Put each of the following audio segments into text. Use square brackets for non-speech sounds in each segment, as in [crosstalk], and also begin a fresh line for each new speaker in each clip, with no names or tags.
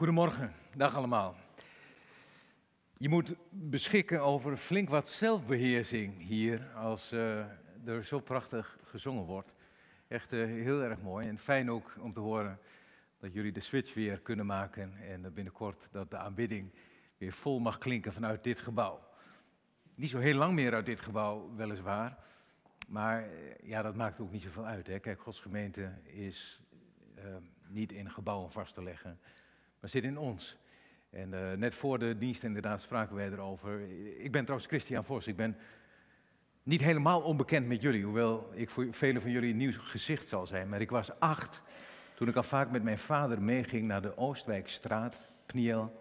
Goedemorgen, dag allemaal. Je moet beschikken over flink wat zelfbeheersing hier als uh, er zo prachtig gezongen wordt. Echt uh, heel erg mooi en fijn ook om te horen dat jullie de switch weer kunnen maken en binnenkort dat de aanbidding weer vol mag klinken vanuit dit gebouw. Niet zo heel lang meer uit dit gebouw, weliswaar, maar uh, ja, dat maakt ook niet zoveel uit. Hè? Kijk, Gods gemeente is niet in gebouwen vast te leggen maar zit in ons. En uh, net voor de dienst inderdaad spraken wij erover. Ik ben trouwens Christian Vos. Ik ben niet helemaal onbekend met jullie, hoewel ik voor velen van jullie een nieuw gezicht zal zijn. Maar ik was acht toen ik al vaak met mijn vader meeging naar de Oostwijkstraat, Kniel.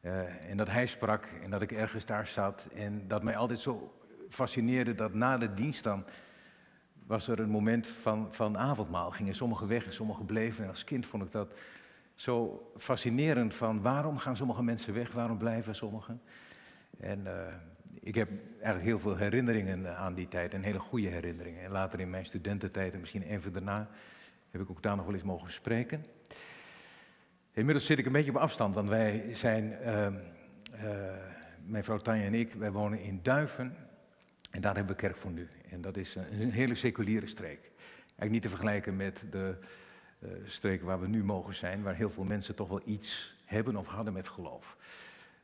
Uh, en dat hij sprak en dat ik ergens daar zat. En dat mij altijd zo fascineerde dat na de dienst dan was er een moment van, van avondmaal. Gingen sommigen weg en sommigen bleven. En als kind vond ik dat zo fascinerend van waarom gaan sommige mensen weg, waarom blijven sommigen. En uh, ik heb eigenlijk heel veel herinneringen aan die tijd en hele goede herinneringen. En later in mijn studententijd en misschien even daarna heb ik ook daar nog wel eens mogen spreken. Inmiddels zit ik een beetje op afstand, want wij zijn, uh, uh, mijn vrouw Tanja en ik, wij wonen in Duiven. En daar hebben we kerk voor nu. En dat is een hele seculiere streek. Eigenlijk niet te vergelijken met de streken waar we nu mogen zijn, waar heel veel mensen toch wel iets hebben of hadden met geloof.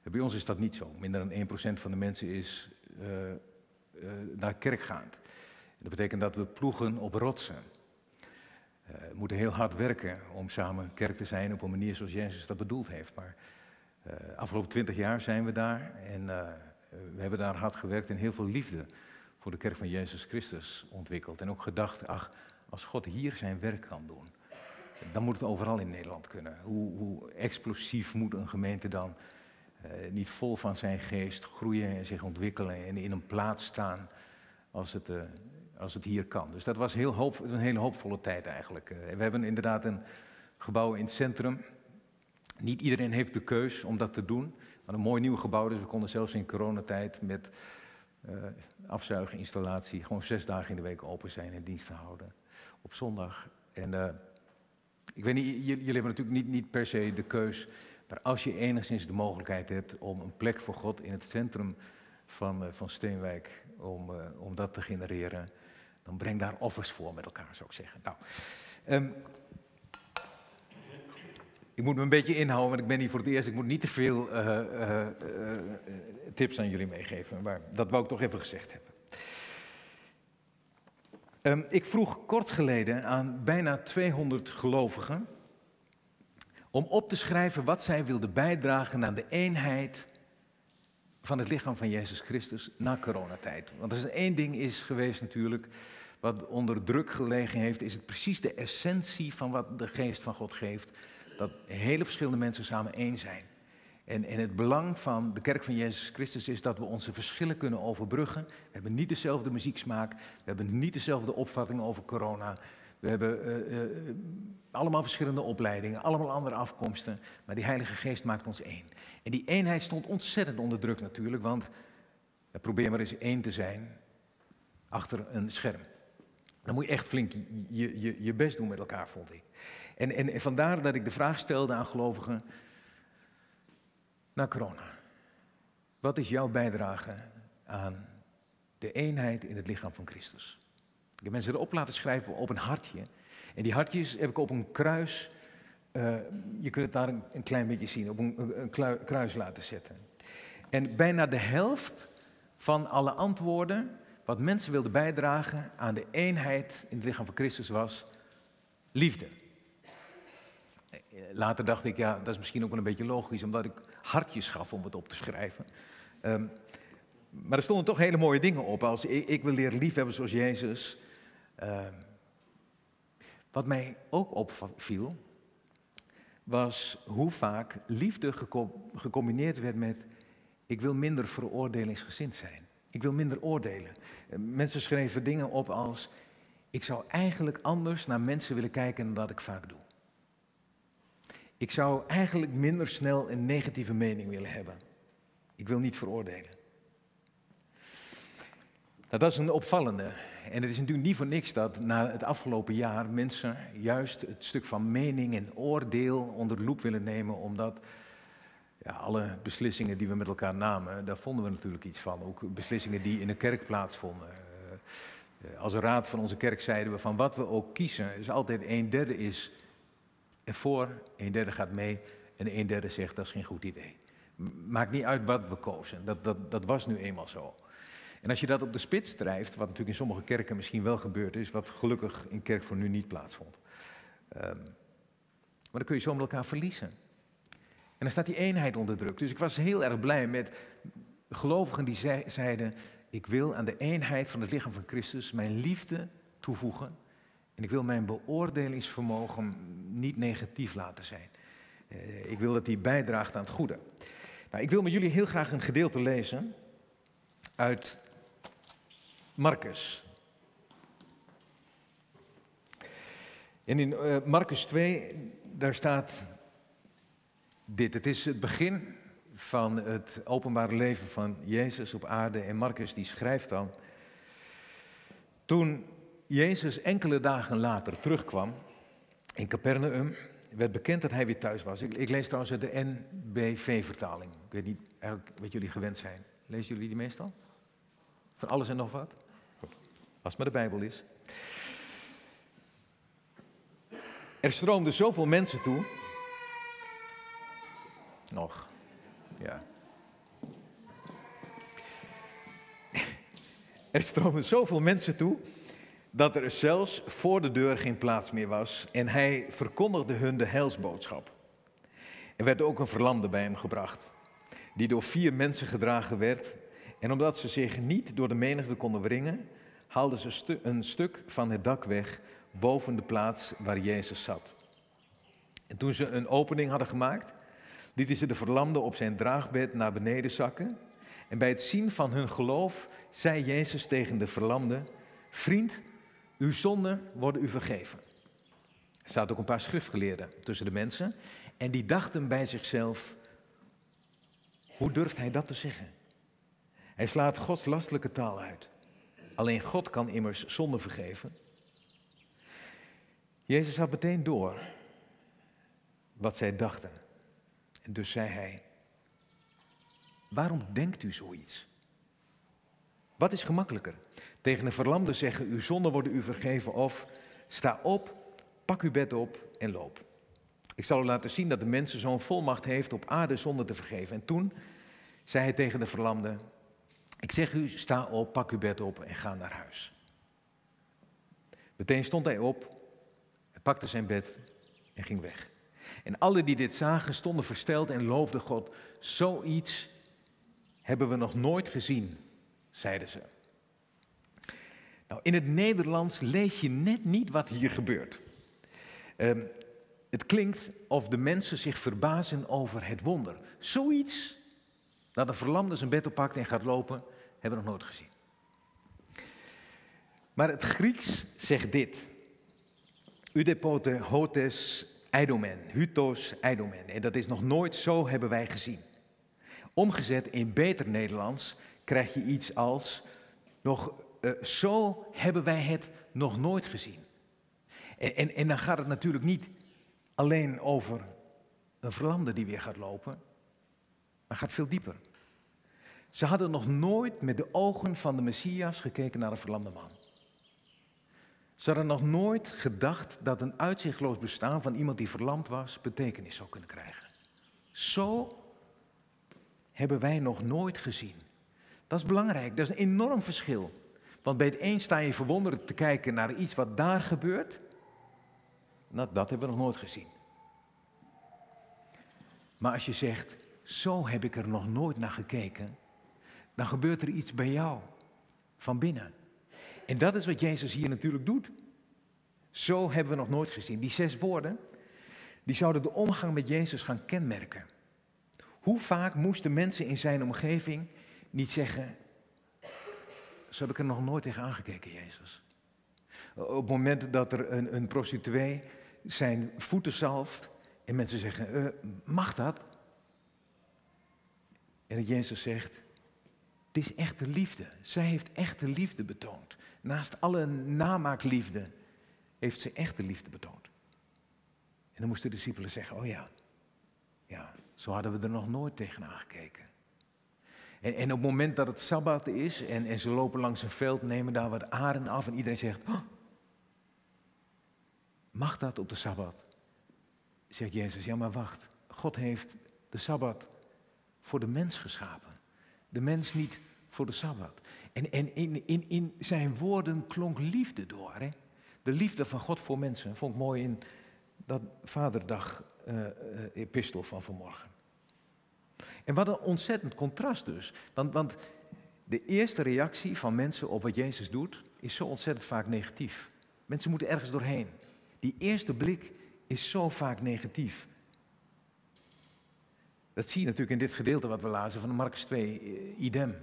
Bij ons is dat niet zo. Minder dan 1% van de mensen is uh, naar kerk gaand. Dat betekent dat we ploegen op rotsen. we moeten heel hard werken om samen kerk te zijn op een manier zoals Jezus dat bedoeld heeft. Maar de afgelopen 20 jaar zijn we daar en we hebben daar hard gewerkt en heel veel liefde voor de kerk van Jezus Christus ontwikkeld. En ook gedacht, ach, als God hier zijn werk kan doen, dan moet het overal in Nederland kunnen. Hoe, hoe explosief moet een gemeente dan uh, niet vol van zijn geest groeien en zich ontwikkelen en in een plaats staan als het, uh, als het hier kan. Dus dat was heel hoop, een hele hoopvolle tijd eigenlijk. Uh, we hebben inderdaad een gebouw in het centrum. Niet iedereen heeft de keus om dat te doen. Maar een mooi nieuw gebouw, dus we konden zelfs in coronatijd met afzuiginstallatie gewoon zes dagen in de week open zijn en diensten houden. Op zondag. En ik weet niet, jullie hebben natuurlijk niet, niet per se de keus. Maar als je enigszins de mogelijkheid hebt om een plek voor God in het centrum van, uh, van Steenwijk, om, uh, om dat te genereren, dan breng daar offers voor met elkaar, zou ik zeggen. Nou, um, ik moet me een beetje inhouden, want ik ben hier voor het eerst. Ik moet niet te veel uh, tips aan jullie meegeven, maar dat wou ik toch even gezegd hebben. Um, ik vroeg kort geleden aan bijna 200 gelovigen om op te schrijven wat zij wilden bijdragen aan de eenheid van het lichaam van Jezus Christus na coronatijd. Want als er één ding is geweest natuurlijk, wat onder druk gelegen heeft, is het precies de essentie van wat de geest van God geeft. Dat hele verschillende mensen samen één zijn. En, en het belang van de kerk van Jezus Christus is dat we onze verschillen kunnen overbruggen. We hebben niet dezelfde muzieksmaak, we hebben niet dezelfde opvatting over corona. We hebben uh, uh, allemaal verschillende opleidingen, allemaal andere afkomsten. Maar die Heilige Geest maakt ons één. En die eenheid stond ontzettend onder druk natuurlijk, want probeer maar eens één te zijn achter een scherm. Dan moet je echt flink je, je, je best doen met elkaar, vond ik. En, en, en vandaar dat ik de vraag stelde aan gelovigen na corona. Wat is jouw bijdrage aan de eenheid in het lichaam van Christus? Ik heb mensen erop laten schrijven op een hartje. En die hartjes heb ik op een kruis, uh, je kunt het daar een, klein beetje zien, op een kruis laten zetten. En bijna de helft van alle antwoorden, wat mensen wilden bijdragen aan de eenheid in het lichaam van Christus, was liefde. Later dacht ik, ja, dat is misschien ook wel een beetje logisch, omdat ik hartjes gaf om het op te schrijven. Um, maar er stonden toch hele mooie dingen op, als ik, wil leren liefhebben zoals Jezus. Um, wat mij ook opviel, was hoe vaak liefde gecombineerd werd met ik wil minder veroordelingsgezind zijn. Ik wil minder oordelen. Mensen schreven dingen op als ik zou eigenlijk anders naar mensen willen kijken dan dat ik vaak doe. Ik zou eigenlijk minder snel een negatieve mening willen hebben. Ik wil niet veroordelen. Nou, dat is een opvallende. En het is natuurlijk niet voor niks dat na het afgelopen jaar mensen juist het stuk van mening en oordeel onder de loep willen nemen, omdat ja, alle beslissingen die we met elkaar namen, daar vonden we natuurlijk iets van. Ook beslissingen die in de kerk plaatsvonden. Uh, als raad van onze kerk zeiden we van wat we ook kiezen, is altijd een derde is ervoor, een derde gaat mee en een derde zegt dat is geen goed idee. Maakt niet uit wat we kozen, dat, dat, dat was nu eenmaal zo. En als je dat op de spits drijft, wat natuurlijk in sommige kerken misschien wel gebeurd is, wat gelukkig in kerk voor nu niet plaatsvond. Um, maar dan kun je zo met elkaar verliezen. En dan staat die eenheid onder druk. Dus ik was heel erg blij met gelovigen die zeiden: Ik wil aan de eenheid van het lichaam van Christus mijn liefde toevoegen. En ik wil mijn beoordelingsvermogen niet negatief laten zijn. Eh, ik wil dat die bijdraagt aan het goede. Nou, ik wil met jullie heel graag een gedeelte lezen uit Marcus. En in uh, Marcus 2, daar staat dit. Het is het begin van het openbare leven van Jezus op aarde. En Marcus die schrijft dan. Toen Jezus enkele dagen later terugkwam in Capernaum, werd bekend dat hij weer thuis was. Ik, ik lees trouwens de NBV-vertaling. Ik weet niet eigenlijk wat jullie gewend zijn. Lezen jullie die meestal? Van alles en nog wat? Als het maar de Bijbel is. Er stroomden zoveel mensen toe. Nog. Ja. [laughs] Er stroomden zoveel mensen toe dat er zelfs voor de deur geen plaats meer was en hij verkondigde hun de heilsboodschap. Er werd ook een verlamde bij hem gebracht, die door vier mensen gedragen werd en omdat ze zich niet door de menigte konden wringen, haalden ze een stuk van het dak weg boven de plaats waar Jezus zat. En toen ze een opening hadden gemaakt, lieten ze de verlamde op zijn draagbed naar beneden zakken. En bij het zien van hun geloof zei Jezus tegen de verlamde: Vriend, uw zonden worden u vergeven. Er staat ook een paar schriftgeleerden tussen de mensen. En die dachten bij zichzelf: Hoe durft hij dat te zeggen? Hij slaat Gods lastelijke taal uit. Alleen God kan immers zonde vergeven. Jezus had meteen door wat zij dachten. En dus zei hij: Waarom denkt u zoiets? Wat is gemakkelijker? Tegen een verlamde zeggen: Uw zonden worden u vergeven. Of sta op, pak uw bed op en loop. Ik zal u laten zien dat de mensen zo'n volmacht heeft op aarde zonde te vergeven. En toen zei hij tegen de verlamde: Ik zeg u, sta op, pak uw bed op en ga naar huis. Meteen stond hij op, pakte zijn bed en ging weg. En alle die dit zagen stonden versteld en loofden God. Zoiets hebben we nog nooit gezien, zeiden ze. Nou, in het Nederlands lees je net niet wat hier gebeurt. Um, het klinkt of de mensen zich verbazen over het wonder. Zoiets dat een verlamde zijn bed oppakt en gaat lopen, hebben we nog nooit gezien. Maar het Grieks zegt dit. Udepote hotes eidomen, hutos eidomen. En dat is nog nooit zo hebben wij gezien. Omgezet in beter Nederlands krijg je iets als nog uh, zo hebben wij het nog nooit gezien. En, en, en dan gaat het natuurlijk niet alleen over een verlamde die weer gaat lopen, maar gaat veel dieper. Ze hadden nog nooit met de ogen van de Messias gekeken naar een verlamde man. Ze hadden nog nooit gedacht dat een uitzichtloos bestaan van iemand die verlamd was betekenis zou kunnen krijgen. Zo hebben wij nog nooit gezien. Dat is belangrijk, dat is een enorm verschil. Want bij het een sta je verwonderd te kijken naar iets wat daar gebeurt. Nou, dat hebben we nog nooit gezien. Maar als je zegt, zo heb ik er nog nooit naar gekeken, dan gebeurt er iets bij jou, van binnen. En dat is wat Jezus hier natuurlijk doet. Zo hebben we nog nooit gezien. Die zes woorden, die zouden de omgang met Jezus gaan kenmerken. Hoe vaak moesten mensen in zijn omgeving niet zeggen, zo heb ik er nog nooit tegen aangekeken, Jezus. Op het moment dat er een, een prostituee zijn voeten zalft en mensen zeggen, uh, mag dat? En dat Jezus zegt, is echte liefde. Zij heeft echte liefde betoond. Naast alle namaakliefde heeft ze echte liefde betoond. En dan moesten de discipelen zeggen, oh ja, ja, zo hadden we er nog nooit tegenaan gekeken. En, en op het moment dat het Sabbat is en, en ze lopen langs een veld, nemen daar wat aren af en iedereen zegt, mag dat op de Sabbat? Zegt Jezus, ja maar wacht, God heeft de Sabbat voor de mens geschapen. De mens niet voor de Sabbat. En, en in, in, in zijn woorden klonk liefde door. Hè? De liefde van God voor mensen vond ik mooi in dat Vaderdag-epistel uh, van vanmorgen. En wat een ontzettend contrast dus. Want, want de eerste reactie van mensen op wat Jezus doet, is zo ontzettend vaak negatief. Mensen moeten ergens doorheen. Die eerste blik is zo vaak negatief. Dat zie je natuurlijk in dit gedeelte wat we lazen van Marcus 2, eh, idem.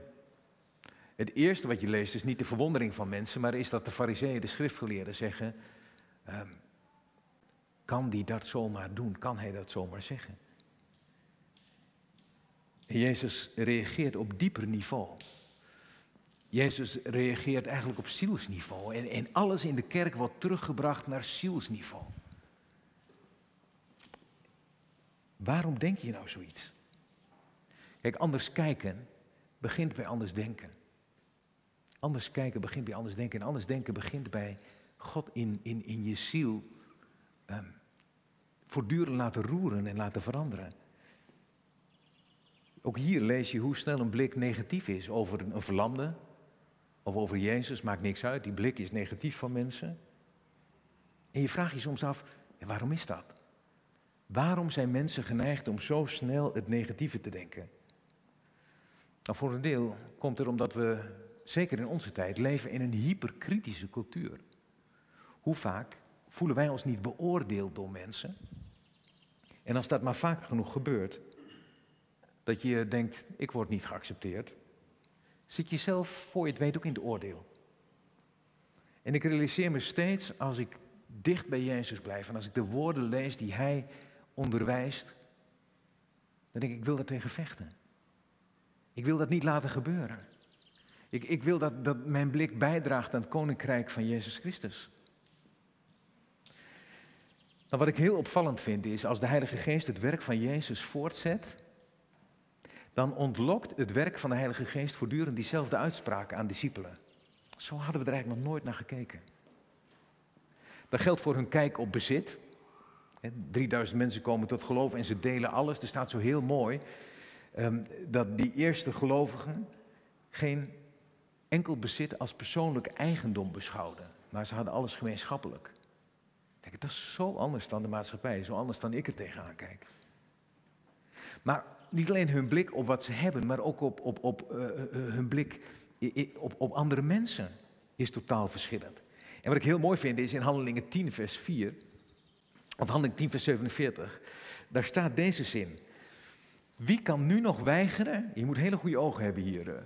Het eerste wat je leest is niet de verwondering van mensen, maar is dat de fariseeën, de schriftgeleerden zeggen, um, kan die dat zomaar doen? Kan hij dat zomaar zeggen? En Jezus reageert op dieper niveau. Jezus reageert eigenlijk op zielsniveau. En, en alles in de kerk wordt teruggebracht naar zielsniveau. Waarom denk je nou zoiets? Kijk, anders kijken begint bij anders denken. Anders kijken begint bij anders denken. En anders denken begint bij God in, in, in je ziel um, voortdurend laten roeren en laten veranderen. Ook hier lees je hoe snel een blik negatief is over een, verlamde of over Jezus, maakt niks uit. Die blik is negatief van mensen. En je vraagt je soms af, waarom is dat? Waarom zijn mensen geneigd om zo snel het negatieve te denken? Nou, voor een deel komt er omdat we, zeker in onze tijd, leven in een hyperkritische cultuur. Hoe vaak voelen wij ons niet beoordeeld door mensen? En als dat maar vaak genoeg gebeurt, dat je denkt, ik word niet geaccepteerd, zit je zelf voor je het weet ook in het oordeel. En ik realiseer me steeds als ik dicht bij Jezus blijf en als ik de woorden lees die Hij onderwijst, dan denk ik, ik wil daar tegen vechten. Ik wil dat niet laten gebeuren. Ik, ik wil dat, dat mijn blik bijdraagt aan het koninkrijk van Jezus Christus. Nou, wat ik heel opvallend vind is, als de Heilige Geest het werk van Jezus voortzet, dan ontlokt het werk van de Heilige Geest voortdurend diezelfde uitspraak aan discipelen. Zo hadden we er eigenlijk nog nooit naar gekeken. Dat geldt voor hun kijk op bezit. 3000 mensen komen tot geloof en ze delen alles. Er staat zo heel mooi um, dat die eerste gelovigen geen enkel bezit als persoonlijk eigendom beschouwden. Maar ze hadden alles gemeenschappelijk. Dat is zo anders dan de maatschappij, zo anders dan ik er tegenaan kijk. Maar niet alleen hun blik op wat ze hebben, maar ook op, op, op uh, hun blik op, op andere mensen is totaal verschillend. En wat ik heel mooi vind is in Handelingen 10, vers 4, of Handelingen 10, vers 47, daar staat deze zin. Wie kan nu nog weigeren, je moet hele goede ogen hebben hier.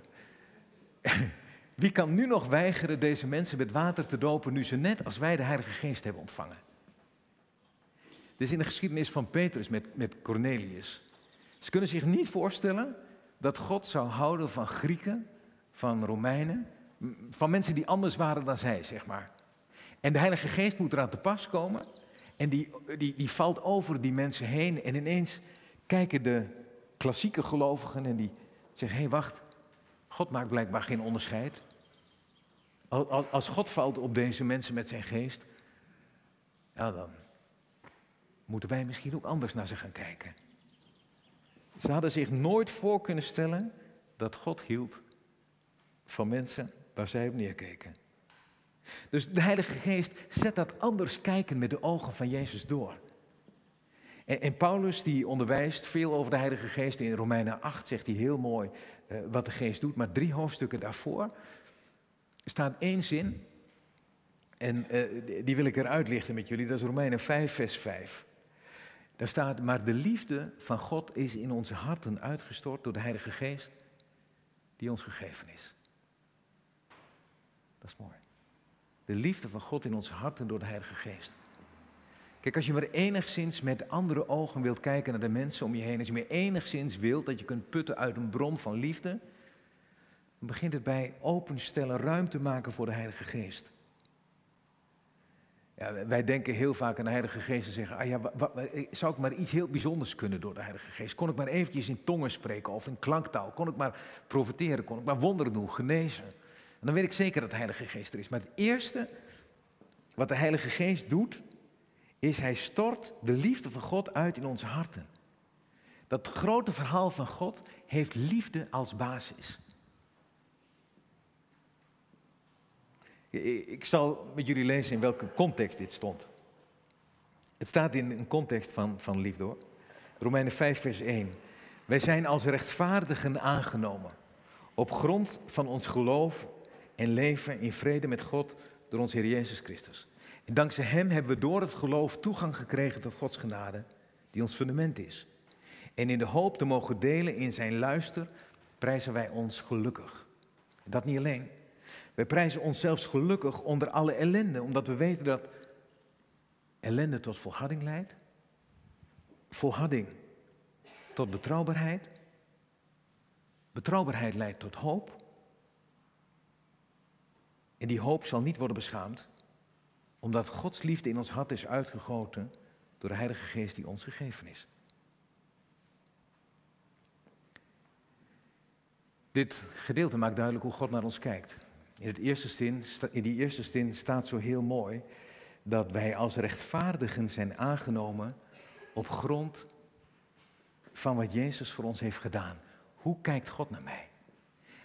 [laughs] Wie kan nu nog weigeren deze mensen met water te dopen nu ze net als wij de Heilige Geest hebben ontvangen? Dit is in de geschiedenis van Petrus met, met Cornelius. Ze kunnen zich niet voorstellen dat God zou houden van Grieken, van Romeinen, van mensen die anders waren dan zij, zeg maar. En de Heilige Geest moet eraan te pas komen en die, die, die valt over die mensen heen en ineens kijken de klassieke gelovigen en die zeggen, hé hey, wacht, God maakt blijkbaar geen onderscheid. Als God valt op deze mensen met zijn geest, ja dan moeten wij misschien ook anders naar ze gaan kijken. Ze hadden zich nooit voor kunnen stellen dat God hield van mensen waar zij op neerkeken. Dus de Heilige Geest zet dat anders kijken met de ogen van Jezus door. En, Paulus die onderwijst veel over de Heilige Geest. In Romeinen 8 zegt hij heel mooi uh, wat de Geest doet. Maar drie hoofdstukken daarvoor staat één zin. En uh, die wil ik eruit lichten met jullie. Dat is Romeinen 5 vers 5. Daar staat, maar de liefde van God is in onze harten uitgestort door de Heilige Geest die ons gegeven is. Dat is mooi. De liefde van God in onze harten door de Heilige Geest. Kijk, als je maar enigszins met andere ogen wilt kijken naar de mensen om je heen, als je maar enigszins wilt dat je kunt putten uit een bron van liefde, dan begint het bij openstellen, ruimte maken voor de Heilige Geest. Wij denken heel vaak aan de Heilige Geest en zeggen, ah ja, zou ik maar iets heel bijzonders kunnen door de Heilige Geest? Kon ik maar eventjes in tongen spreken of in klanktaal? Kon ik maar profiteren? Kon ik maar wonderen doen, genezen? En dan weet ik zeker dat de Heilige Geest er is. Maar het eerste wat de Heilige Geest doet, is hij stort de liefde van God uit in onze harten. Dat grote verhaal van God heeft liefde als basis. Ik zal met jullie lezen in welke context dit stond. Het staat in een context van, van liefde hoor. Romeinen 5, vers 1. Wij zijn als rechtvaardigen aangenomen. Op grond van ons geloof en leven in vrede met God door ons Heer Jezus Christus. Dankzij Hem hebben we door het geloof toegang gekregen tot Gods genade, die ons fundament is. En in de hoop te mogen delen in Zijn luister, prijzen wij ons gelukkig. Dat niet alleen. Wij prijzen ons zelfs gelukkig onder alle ellende, omdat we weten dat ellende tot volharding leidt. Volharding tot betrouwbaarheid. Betrouwbaarheid leidt tot hoop. En die hoop zal niet worden beschaamd, omdat Gods liefde in ons hart is uitgegoten door de Heilige Geest die ons gegeven is. Dit gedeelte maakt duidelijk hoe God naar ons kijkt. In, het eerste zin, in die eerste zin staat zo heel mooi dat wij als rechtvaardigen zijn aangenomen op grond van wat Jezus voor ons heeft gedaan. Hoe kijkt God naar mij?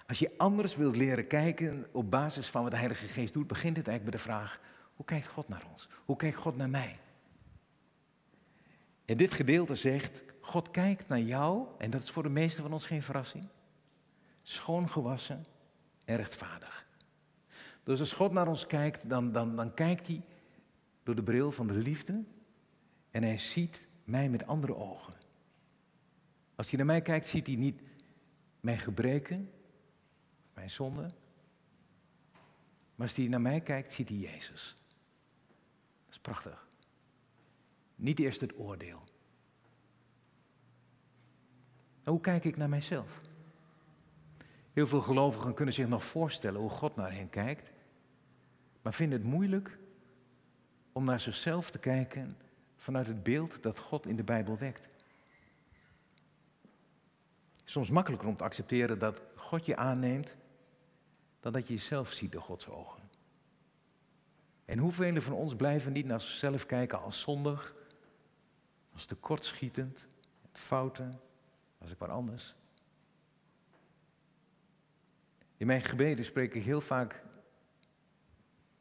Als je anders wilt leren kijken op basis van wat de Heilige Geest doet, begint het eigenlijk bij de vraag: hoe kijkt God naar ons? Hoe kijkt God naar mij? En dit gedeelte zegt: God kijkt naar jou, en dat is voor de meesten van ons geen verrassing, schoongewassen en rechtvaardig. Dus als God naar ons kijkt, dan, dan, dan kijkt hij door de bril van de liefde en hij ziet mij met andere ogen. Als hij naar mij kijkt, ziet hij niet mijn gebreken, mijn zonde. Maar als hij naar mij kijkt, ziet hij Jezus. Dat is prachtig. Niet eerst het oordeel. hoe kijk ik naar mijzelf? Heel veel gelovigen kunnen zich nog voorstellen hoe God naar hen kijkt, maar vinden het moeilijk om naar zichzelf te kijken vanuit het beeld dat God in de Bijbel wekt. Soms makkelijker om te accepteren dat God je aanneemt dan dat je jezelf ziet door Gods ogen. En hoeveel van ons blijven niet naar zichzelf kijken als zondig, als tekortschietend, met fouten, als ik maar anders. In mijn gebeden spreek ik heel vaak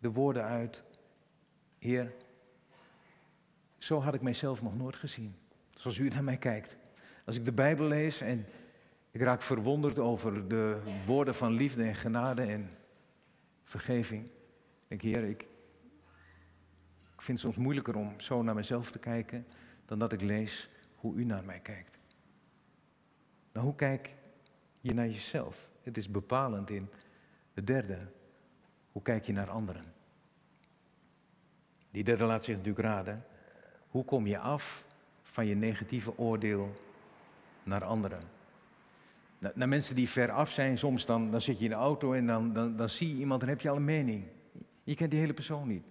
de woorden uit, Heer, zo had ik mijzelf nog nooit gezien, zoals u naar mij kijkt. Als ik de Bijbel lees en ik raak verwonderd over de woorden van liefde en genade en vergeving. Ik, Heer, ik, ik vind het soms moeilijker om zo naar mezelf te kijken dan dat ik lees hoe u naar mij kijkt. Nou, hoe kijk je naar jezelf? Het is bepalend in het derde. Hoe kijk je naar anderen? Die derde laat zich natuurlijk raden. Hoe kom je af van je negatieve oordeel naar anderen? Naar mensen die ver af zijn, soms dan, dan zit je in de auto en dan, dan, dan zie je iemand en heb je al een mening. Je kent die hele persoon niet.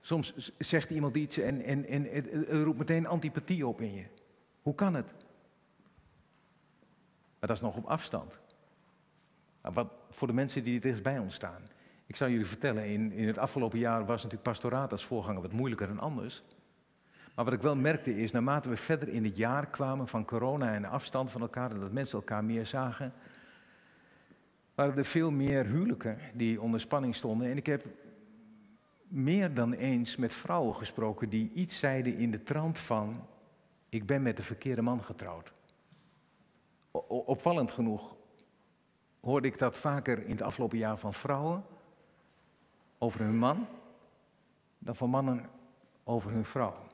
Soms zegt iemand iets en, en, en het, roept meteen antipathie op in je. Hoe kan het? Maar dat is nog op afstand. Maar wat voor de mensen die dichtst bij ons staan. Ik zal jullie vertellen, in, in het afgelopen jaar was natuurlijk pastoraat als voorganger wat moeilijker dan anders. Maar wat ik wel merkte is, naarmate we verder in het jaar kwamen van corona en afstand van elkaar en dat mensen elkaar meer zagen, waren er veel meer huwelijken die onder spanning stonden. En ik heb meer dan eens met vrouwen gesproken die iets zeiden in de trant van, ik ben met de verkeerde man getrouwd. opvallend genoeg hoorde ik dat vaker in het afgelopen jaar van vrouwen over hun man dan van mannen over hun vrouw.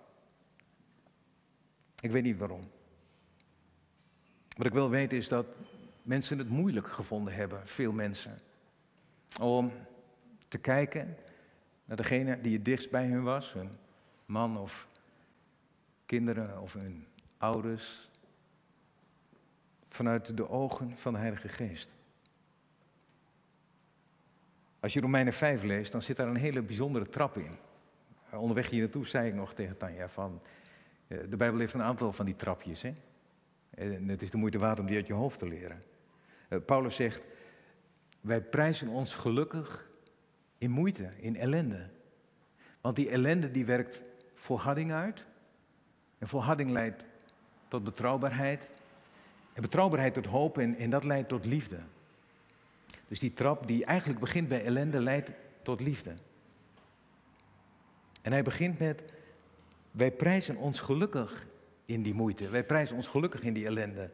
Ik weet niet waarom. Wat ik wel weet is dat mensen het moeilijk gevonden hebben, veel mensen, om te kijken naar degene die het dichtst bij hun was, hun man of kinderen of hun ouders, vanuit de ogen van de Heilige Geest. Als je Romeinen 5 leest, dan zit daar een hele bijzondere trap in. Onderweg hier naartoe zei ik nog tegen Tanja van, eh, de Bijbel heeft een aantal van die trapjes. Hè? En het is de moeite waard om die uit je hoofd te leren. Eh, Paulus zegt, wij prijzen ons gelukkig in moeite, in ellende. Want die ellende die werkt volharding uit. En volharding leidt tot betrouwbaarheid. En betrouwbaarheid tot hoop en, en dat leidt tot liefde. Dus die trap die eigenlijk begint bij ellende leidt tot liefde. En hij begint met, wij prijzen ons gelukkig in die moeite. Wij prijzen ons gelukkig in die ellende.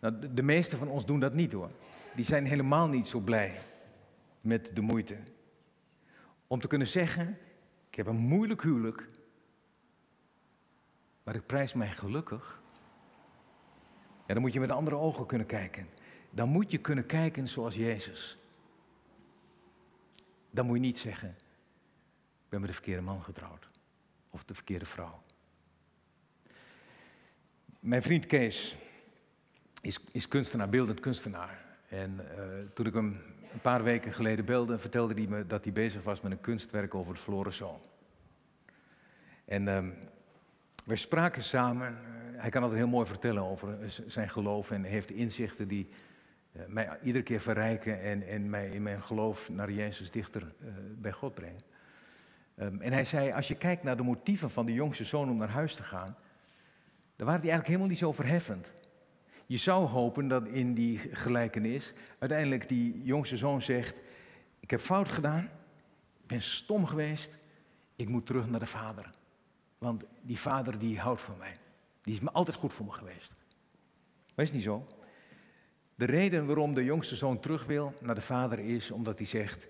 Nou, de, de meesten van ons doen dat niet hoor. Die zijn helemaal niet zo blij met de moeite. Om te kunnen zeggen, ik heb een moeilijk huwelijk, maar ik prijs mij gelukkig. Ja, dan moet je met andere ogen kunnen kijken. Dan moet je kunnen kijken zoals Jezus. Dan moet je niet zeggen, ik ben met de verkeerde man getrouwd. Of de verkeerde vrouw. Mijn vriend Kees is, is kunstenaar, beeldend kunstenaar. En uh, toen ik hem een paar weken geleden belde, vertelde hij me dat hij bezig was met een kunstwerk over het verloren zoon. En uh, wij spraken samen. hij kan altijd heel mooi vertellen over zijn geloof en heeft inzichten die mij iedere keer verrijken en, mij in mijn geloof naar Jezus dichter uh, bij God brengen. Um, en hij zei, als je kijkt naar de motieven van de jongste zoon om naar huis te gaan, dan waren die eigenlijk helemaal niet zo verheffend. Je zou hopen dat in die gelijkenis uiteindelijk die jongste zoon zegt: Ik heb fout gedaan, ik ben stom geweest, ik moet terug naar de vader. Want die vader die houdt van mij. Die is me altijd goed voor me geweest. Maar is niet zo. De reden waarom de jongste zoon terug wil naar de vader is omdat hij zegt: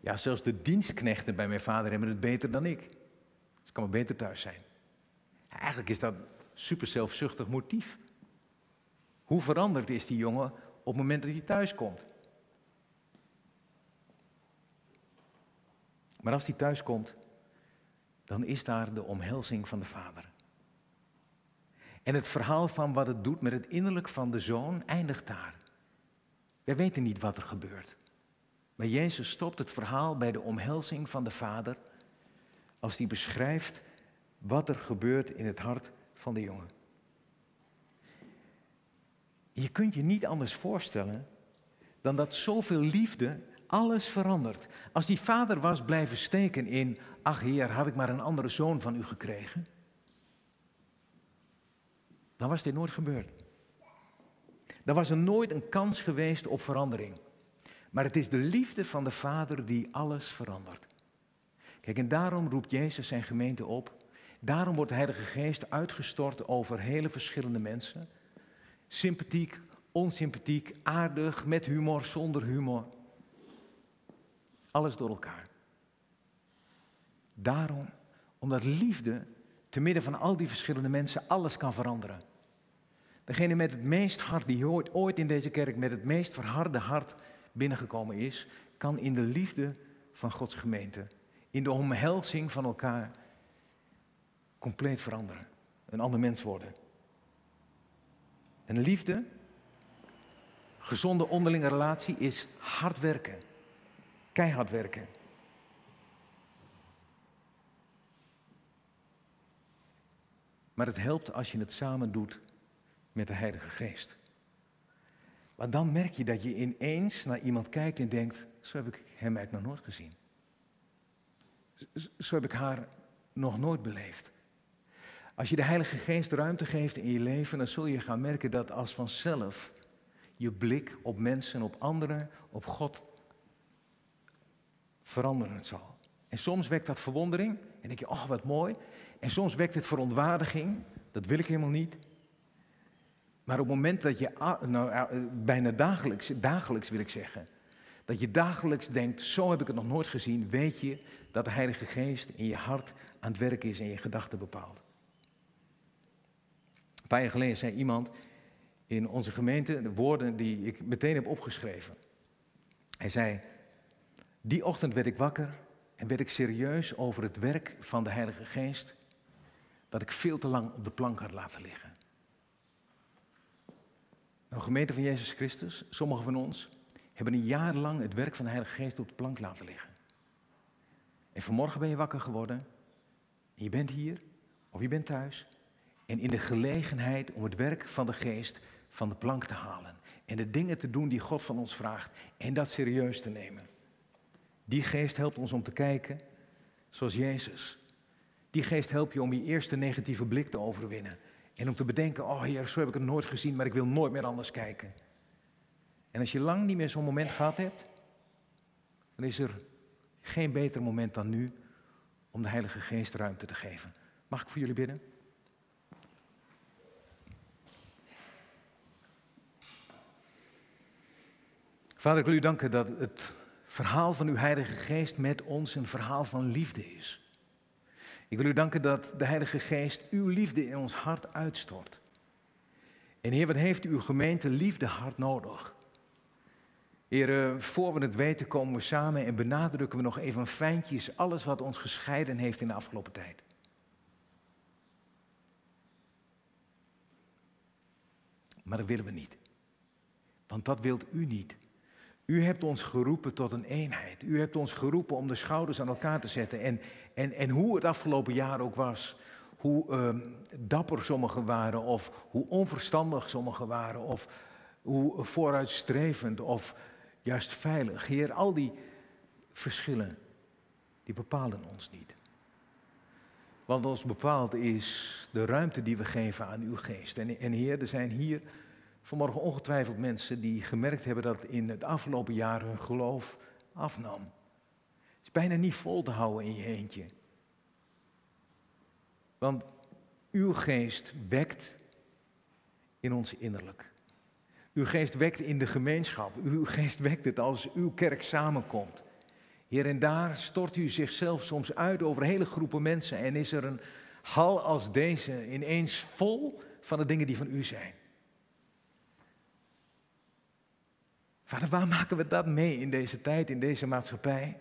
Ja, zelfs de dienstknechten bij mijn vader hebben het beter dan ik. Ik kan maar beter thuis zijn. Eigenlijk is dat super zelfzuchtig motief. Hoe veranderd is die jongen op het moment dat hij thuis komt? Maar als hij thuis komt, dan is daar de omhelzing van de vader. En het verhaal van wat het doet met het innerlijk van de zoon eindigt daar. Wij weten niet wat er gebeurt. Maar Jezus stopt het verhaal bij de omhelzing van de vader als hij beschrijft wat er gebeurt in het hart van de jongen. Je kunt je niet anders voorstellen dan dat zoveel liefde alles verandert. Als die vader was blijven steken in, ach heer, had ik maar een andere zoon van u gekregen, dan was dit nooit gebeurd. Dan was er nooit een kans geweest op verandering. Maar het is de liefde van de Vader die alles verandert. Kijk, en daarom roept Jezus zijn gemeente op. Daarom wordt de Heilige Geest uitgestort over hele verschillende mensen. Sympathiek, onsympathiek, aardig, met humor, zonder humor. Alles door elkaar. Daarom, omdat liefde te midden van al die verschillende mensen alles kan veranderen. Degene met het meest hart, die ooit, in deze kerk met het meest verharde hart binnengekomen is, kan in de liefde van Gods gemeente, in de omhelzing van elkaar, compleet veranderen. Een ander mens worden. En liefde, gezonde onderlinge relatie, is hard werken. Keihard werken. Maar het helpt als je het samen doet met de Heilige Geest. Want dan merk je dat je ineens naar iemand kijkt en denkt: zo heb ik hem eigenlijk nog nooit gezien. Zo heb ik haar nog nooit beleefd. Als je de Heilige Geest ruimte geeft in je leven, dan zul je gaan merken dat als vanzelf je blik op mensen, op anderen, op God veranderen zal. En soms wekt dat verwondering en denk je, oh wat mooi. En soms wekt het verontwaardiging, dat wil ik helemaal niet. Maar op het moment dat je, nou, eh, bijna dagelijks, dagelijks wil ik zeggen, dat je dagelijks denkt, zo heb ik het nog nooit gezien, weet je dat de Heilige Geest in je hart aan het werk is en je gedachten bepaalt. Een paar jaar geleden zei iemand in onze gemeente de woorden die ik meteen heb opgeschreven. Hij zei, die ochtend werd ik wakker en werd ik serieus over het werk van de Heilige Geest dat ik veel te lang op de plank had laten liggen. Nou, gemeente van Jezus Christus, sommigen van ons, hebben een jaar lang het werk van de Heilige Geest op de plank laten liggen. En vanmorgen ben je wakker geworden. En je bent hier, of je bent thuis. En in de gelegenheid om het werk van de Geest van de plank te halen. En de dingen te doen die God van ons vraagt. En dat serieus te nemen. Die geest helpt ons om te kijken zoals Jezus. Die geest helpt je om je eerste negatieve blik te overwinnen. En om te bedenken, oh Heer, zo heb ik het nooit gezien, maar ik wil nooit meer anders kijken. En als je lang niet meer zo'n moment gehad hebt, dan is er geen beter moment dan nu om de Heilige Geest ruimte te geven. Mag ik voor jullie bidden? Vader, ik wil u danken dat het verhaal van uw Heilige Geest met ons een verhaal van liefde is. Ik wil u danken dat de Heilige Geest uw liefde in ons hart uitstort. En Heer, wat heeft uw gemeente liefde hard nodig? Heer, voor we het weten komen we samen en benadrukken we nog even fijntjes alles wat ons gescheiden heeft in de afgelopen tijd. Maar dat willen we niet. Want dat wilt u niet. U hebt ons geroepen tot een eenheid. U hebt ons geroepen om de schouders aan elkaar te zetten. En, en, en hoe het afgelopen jaar ook was, hoe ehm, dapper sommigen waren, of hoe onverstandig sommigen waren, of hoe vooruitstrevend of juist veilig. Heer, al die verschillen, die bepalen ons niet. Want ons bepaald is de ruimte die we geven aan uw geest. En, en Heer, er zijn hier vanmorgen ongetwijfeld mensen die gemerkt hebben dat in het afgelopen jaar hun geloof afnam. Het is bijna niet vol te houden in je eentje. Want uw geest wekt in ons innerlijk. Uw geest wekt in de gemeenschap. Uw geest wekt het als uw kerk samenkomt. Heer, en daar stort u zichzelf soms uit over hele groepen mensen. En is er een hal als deze ineens vol van de dingen die van u zijn. Waar maken we dat mee in deze tijd, in deze maatschappij?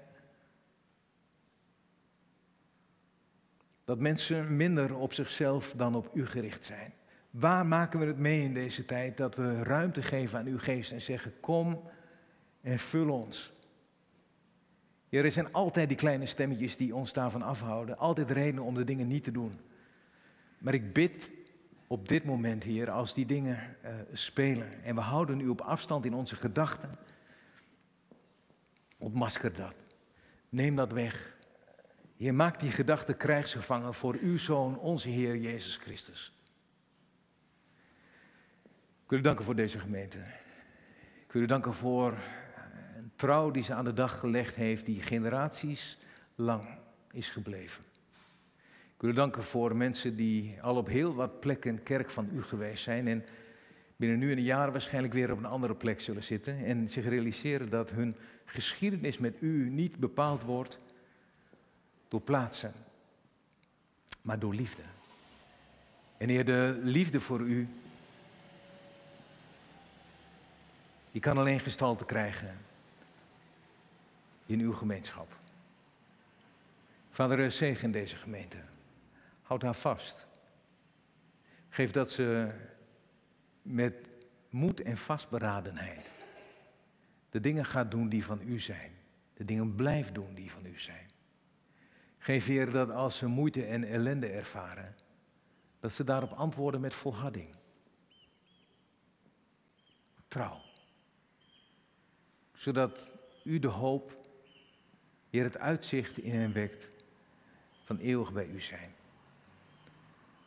Dat mensen minder op zichzelf dan op u gericht zijn. Waar maken we het mee in deze tijd dat we ruimte geven aan uw geest en zeggen: Kom en vul ons. er zijn altijd die kleine stemmetjes die ons daarvan afhouden, altijd redenen om de dingen niet te doen. Maar ik bid op dit moment, Heer, als die dingen uh, spelen en we houden u op afstand in onze gedachten, ontmasker dat. Neem dat weg. Heer, maak die gedachten krijgsgevangen voor uw Zoon, onze Heer Jezus Christus. Ik wil u danken voor deze gemeente. Ik wil u danken voor een trouw die ze aan de dag gelegd heeft, die generaties lang is gebleven. Wil u danken voor mensen die al op heel wat plekken kerk van u geweest zijn en binnen nu en een jaar waarschijnlijk weer op een andere plek zullen zitten en zich realiseren dat hun geschiedenis met u niet bepaald wordt door plaatsen, maar door liefde. En Heer, de liefde voor u, die kan alleen gestalte krijgen in uw gemeenschap. Vader, zegen deze gemeente. Houd haar vast. Geef dat ze met moed en vastberadenheid de dingen gaat doen die van u zijn. De dingen blijft doen die van u zijn. Geef Heer dat als ze moeite en ellende ervaren, dat ze daarop antwoorden met volharding. Trouw. Zodat u de hoop, Heer, het uitzicht in hen wekt van eeuwig bij u zijn.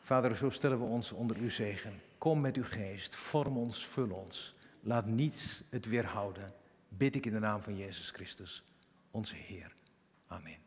Vader, zo stellen we ons onder uw zegen. Kom met uw geest, vorm ons, vul ons. Laat niets het weerhouden. Bid ik in de naam van Jezus Christus, onze Heer. Amen.